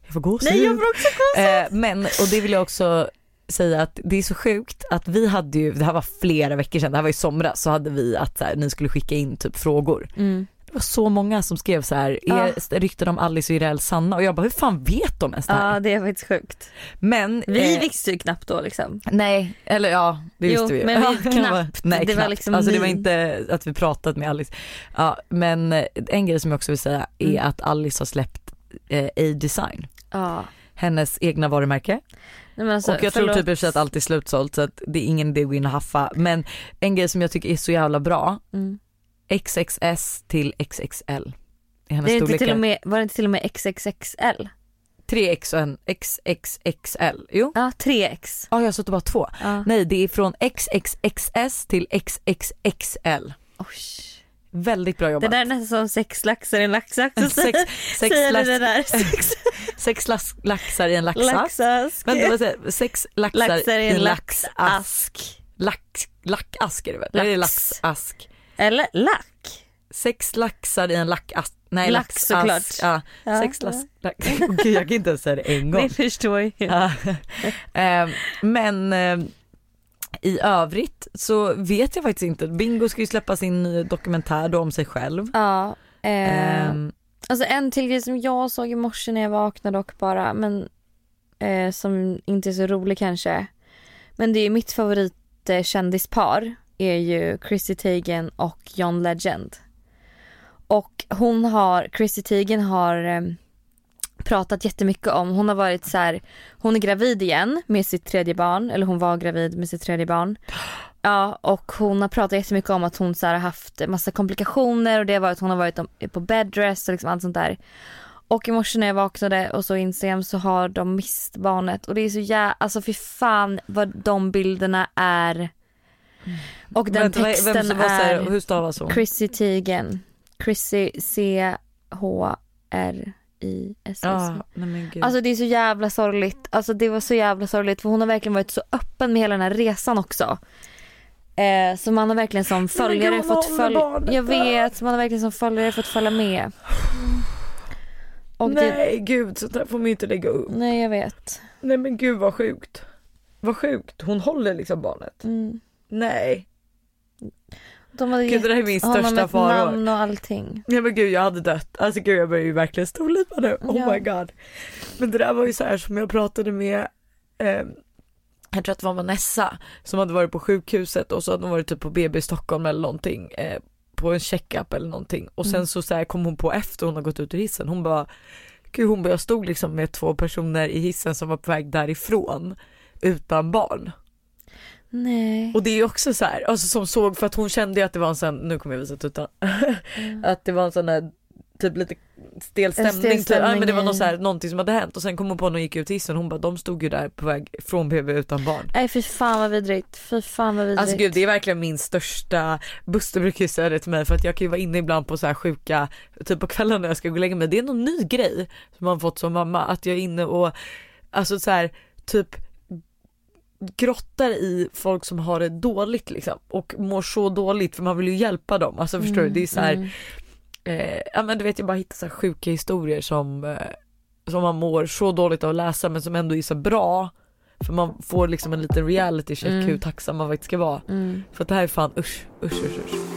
[SPEAKER 1] Jag får gåshud.
[SPEAKER 2] Nej jag får också gåshud.
[SPEAKER 1] eh, Men, och det vill jag också säga att det är så sjukt att vi hade ju, det här var flera veckor sedan, det här var i somras, så hade vi att så här, ni skulle skicka in typ frågor.
[SPEAKER 2] Mm.
[SPEAKER 1] Det var så många som skrev så här, är rykten om Alice och Jireel sanna? Och jag bara hur fan vet de ens det här?
[SPEAKER 2] Ja det är faktiskt sjukt.
[SPEAKER 1] Men
[SPEAKER 2] Vi
[SPEAKER 1] eh,
[SPEAKER 2] visste ju knappt då liksom.
[SPEAKER 1] Nej, eller ja det
[SPEAKER 2] Jo,
[SPEAKER 1] visste vi ju.
[SPEAKER 2] men vi-
[SPEAKER 1] Ja,
[SPEAKER 2] knappt.
[SPEAKER 1] Nej,
[SPEAKER 2] Det var
[SPEAKER 1] knappt.
[SPEAKER 2] liksom
[SPEAKER 1] alltså det var inte att vi pratat med Alice. Ja, men eh, en grej som jag också vill säga är
[SPEAKER 2] Mm.
[SPEAKER 1] att Alice har släppt eh, A-design,
[SPEAKER 2] Ja.
[SPEAKER 1] hennes egna varumärke.
[SPEAKER 2] Nej, alltså,
[SPEAKER 1] och jag tror
[SPEAKER 2] förlåt.
[SPEAKER 1] typ för sig att allt är slutsålt så att det är ingen idé att gå in och haffa. Men en grej som jag tycker är så jävla bra,
[SPEAKER 2] Mm.
[SPEAKER 1] XXS till XXL. I hennes
[SPEAKER 2] Det är inte
[SPEAKER 1] storlekar.
[SPEAKER 2] till och med, var det inte till och med XXXL?
[SPEAKER 1] 3X och en XXXL. Jo,
[SPEAKER 2] Ja 3X.
[SPEAKER 1] ja jag har suttit bara två.
[SPEAKER 2] Ja.
[SPEAKER 1] Nej det är från XXXS till XXXL.
[SPEAKER 2] Oj.
[SPEAKER 1] Väldigt bra
[SPEAKER 2] Det
[SPEAKER 1] jobbat.
[SPEAKER 2] där är nästan som sex laxar i en laxax.
[SPEAKER 1] Sex, sex,
[SPEAKER 2] du
[SPEAKER 1] lax,
[SPEAKER 2] det där? Sex
[SPEAKER 1] sex lax, laxar i en laxask.
[SPEAKER 2] laxask.
[SPEAKER 1] Vänta vad säger? Sex laxar,
[SPEAKER 2] Laxar
[SPEAKER 1] i en laxask. Lax, lackask är det väl?
[SPEAKER 2] Lax.
[SPEAKER 1] Eller laxask.
[SPEAKER 2] Eller lack.
[SPEAKER 1] Sex laxar i en lackask. Nej
[SPEAKER 2] Lax
[SPEAKER 1] laxask.
[SPEAKER 2] såklart.
[SPEAKER 1] Ja,
[SPEAKER 2] Ja,
[SPEAKER 1] sex
[SPEAKER 2] ja.
[SPEAKER 1] lax. lax. Gud jag kan inte ens säga det en gång.
[SPEAKER 2] Det förstår jag.
[SPEAKER 1] Ja. Ehm, Men eh, i övrigt så vet jag faktiskt inte. Bingo ska ju släppa sin dokumentär då om sig själv.
[SPEAKER 2] Ja. Eh,
[SPEAKER 1] Ehm,
[SPEAKER 2] Alltså en till grej som jag såg i morse när jag vaknade och bara, men eh, som inte är så rolig kanske. Men det är mitt favorit eh, är ju Chrissy Teigen och John Legend. Och hon har, Chrissy Teigen har eh, pratat jättemycket om, hon har varit så här, hon är gravid igen med sitt tredje barn, eller hon var gravid med sitt tredje barn. Ja och hon har pratat jättemycket om att hon så här, har haft massa komplikationer och det har varit, hon har varit på bedrest och liksom allt sånt där. Och i morse när jag vaknade och så Instagram så har de mist barnet och det är så jävla, alltså fy fan vad de bilderna är. Och den
[SPEAKER 1] Vänta,
[SPEAKER 2] texten
[SPEAKER 1] vem så här,
[SPEAKER 2] är
[SPEAKER 1] hur stavas hon?
[SPEAKER 2] Chrissy Teigen. Chrissy C-H-R-I-S-S.
[SPEAKER 1] Ja, nej men gud.
[SPEAKER 2] Alltså det är så jävla sorgligt. Alltså det var så jävla sorgligt för hon har verkligen varit så öppen med hela den här resan också. Eh, så man har verkligen som följare
[SPEAKER 1] gud,
[SPEAKER 2] fått följa. Jag vet, man har verkligen som följare fått följa med. Och det,
[SPEAKER 1] nej gud, sånt där får man ju inte lägga upp.
[SPEAKER 2] nej jag vet.
[SPEAKER 1] Nej men gud vad sjukt. Vad sjukt, hon håller liksom barnet.
[SPEAKER 2] Mm.
[SPEAKER 1] Nej.
[SPEAKER 2] De hade
[SPEAKER 1] Gud det där är min största faror.
[SPEAKER 2] namn och allting.
[SPEAKER 1] Ja men gud jag hade dött. Alltså gud jag börjar ju verkligen storlipa nu. Oh
[SPEAKER 2] Ja.
[SPEAKER 1] my god. Men det där var ju så här som jag pratade med eh, jag tror att det var Vanessa som hade varit på sjukhuset och så hade hon varit typ på BB i Stockholm eller någonting. Eh, på en checkup eller någonting och sen
[SPEAKER 2] Mm.
[SPEAKER 1] så, så här kom hon på efter hon har gått ut ur hissen. Hon bara, gud hon bara jag stod liksom med två personer i hissen som var på väg därifrån utan barn.
[SPEAKER 2] Nej.
[SPEAKER 1] Och det är också så här, alltså som såg för att hon kände ju att det var en sån, nu kommer jag visa tutan, att det var en sån där typ lite stel stämning,
[SPEAKER 2] stel
[SPEAKER 1] typ. ja, men det var
[SPEAKER 2] stämning i-
[SPEAKER 1] så här, någonting som hade hänt och sen kom hon på när hon gick ut hissen hon bara de stod ju där på väg från BB utan barn.
[SPEAKER 2] Nej fy fan vad vidrigt. Fy fan vad vidrigt.
[SPEAKER 1] Alltså gud det är verkligen min största, Buster brukar ju säga det till mig för att jag kan ju vara inne ibland på så här sjuka, typ på kvällen när jag ska gå och lägga mig, det är någon ny grej som man fått som mamma att jag är inne och alltså så här typ grottar i folk som har det dåligt liksom och mår så dåligt för man vill ju hjälpa dem, alltså förstår du det är så här,
[SPEAKER 2] Mm.
[SPEAKER 1] eh, ja men du vet jag bara hittar så här sjuka historier som, eh, som man mår så dåligt av att läsa men som ändå är så bra för man får liksom en liten reality check
[SPEAKER 2] Mm.
[SPEAKER 1] hur tacksam man faktiskt ska vara.
[SPEAKER 2] Mm.
[SPEAKER 1] För att det här är fan usch, usch, usch, usch.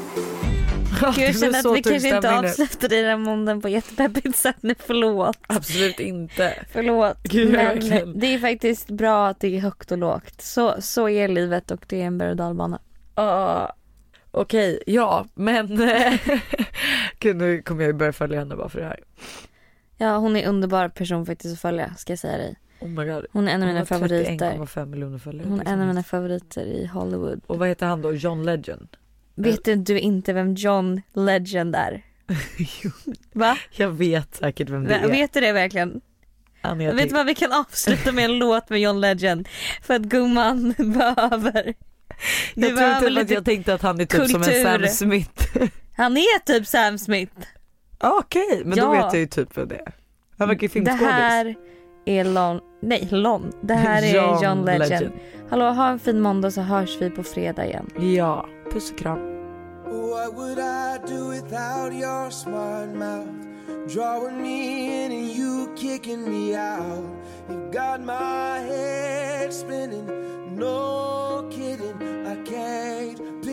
[SPEAKER 2] Gud, jag känner att vi kanske inte avslutar i den måndagen på jättepeppigt sätt nu. Förlåt.
[SPEAKER 1] Absolut inte.
[SPEAKER 2] Förlåt.
[SPEAKER 1] Gud,
[SPEAKER 2] Men det är faktiskt bra att det är högt och lågt. Så, så är livet och det är en berg och dalbana.
[SPEAKER 1] Uh, Okej, ja men eh, Gud nu kommer jag ju börja följa henne bara för det här.
[SPEAKER 2] Ja hon är en underbar person faktiskt att följa ska jag säga dig.
[SPEAKER 1] Oh my god.
[SPEAKER 2] Hon är en av mina favoriter.
[SPEAKER 1] 31,5 miljoner följare.
[SPEAKER 2] Hon är en av mina favoriter i Hollywood.
[SPEAKER 1] Och vad heter han då? John Legend?
[SPEAKER 2] Vet du inte vem John Legend är?
[SPEAKER 1] Jo,
[SPEAKER 2] Va?
[SPEAKER 1] jag vet säkert vem det är.
[SPEAKER 2] Vet du det verkligen?
[SPEAKER 1] Han
[SPEAKER 2] Vet du vad vi kan avsluta med en låt med John Legend? För att gumman behöver. Du
[SPEAKER 1] jag tror
[SPEAKER 2] behöver
[SPEAKER 1] typ att jag tänkte att han är typ som en
[SPEAKER 2] kultur.
[SPEAKER 1] Sam Smith.
[SPEAKER 2] Han är typ Sam Smith.
[SPEAKER 1] Ah, Okej, men då
[SPEAKER 2] Ja.
[SPEAKER 1] vet jag ju typ vem det är. Han verkar ju
[SPEAKER 2] Det
[SPEAKER 1] filmskådis.
[SPEAKER 2] här är Lon, nej Lon. Det här är John, Legend. Hallå ha en fin måndag så hörs vi på fredag igen.
[SPEAKER 1] Ja, puss och kram.
[SPEAKER 4] What would I do without your smart mouth? Drawing me in and you kicking me out. You got my head spinning, no kidding. I can't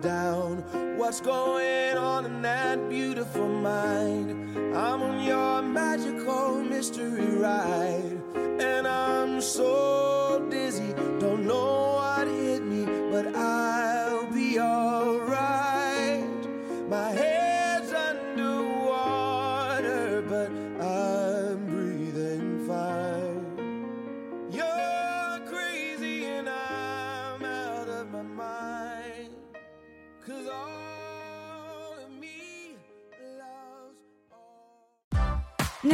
[SPEAKER 4] down. What's going on in that beautiful mind? I'm on your magical mystery ride. And I'm so dizzy, don't know what hit me, but I'll be alright. My head's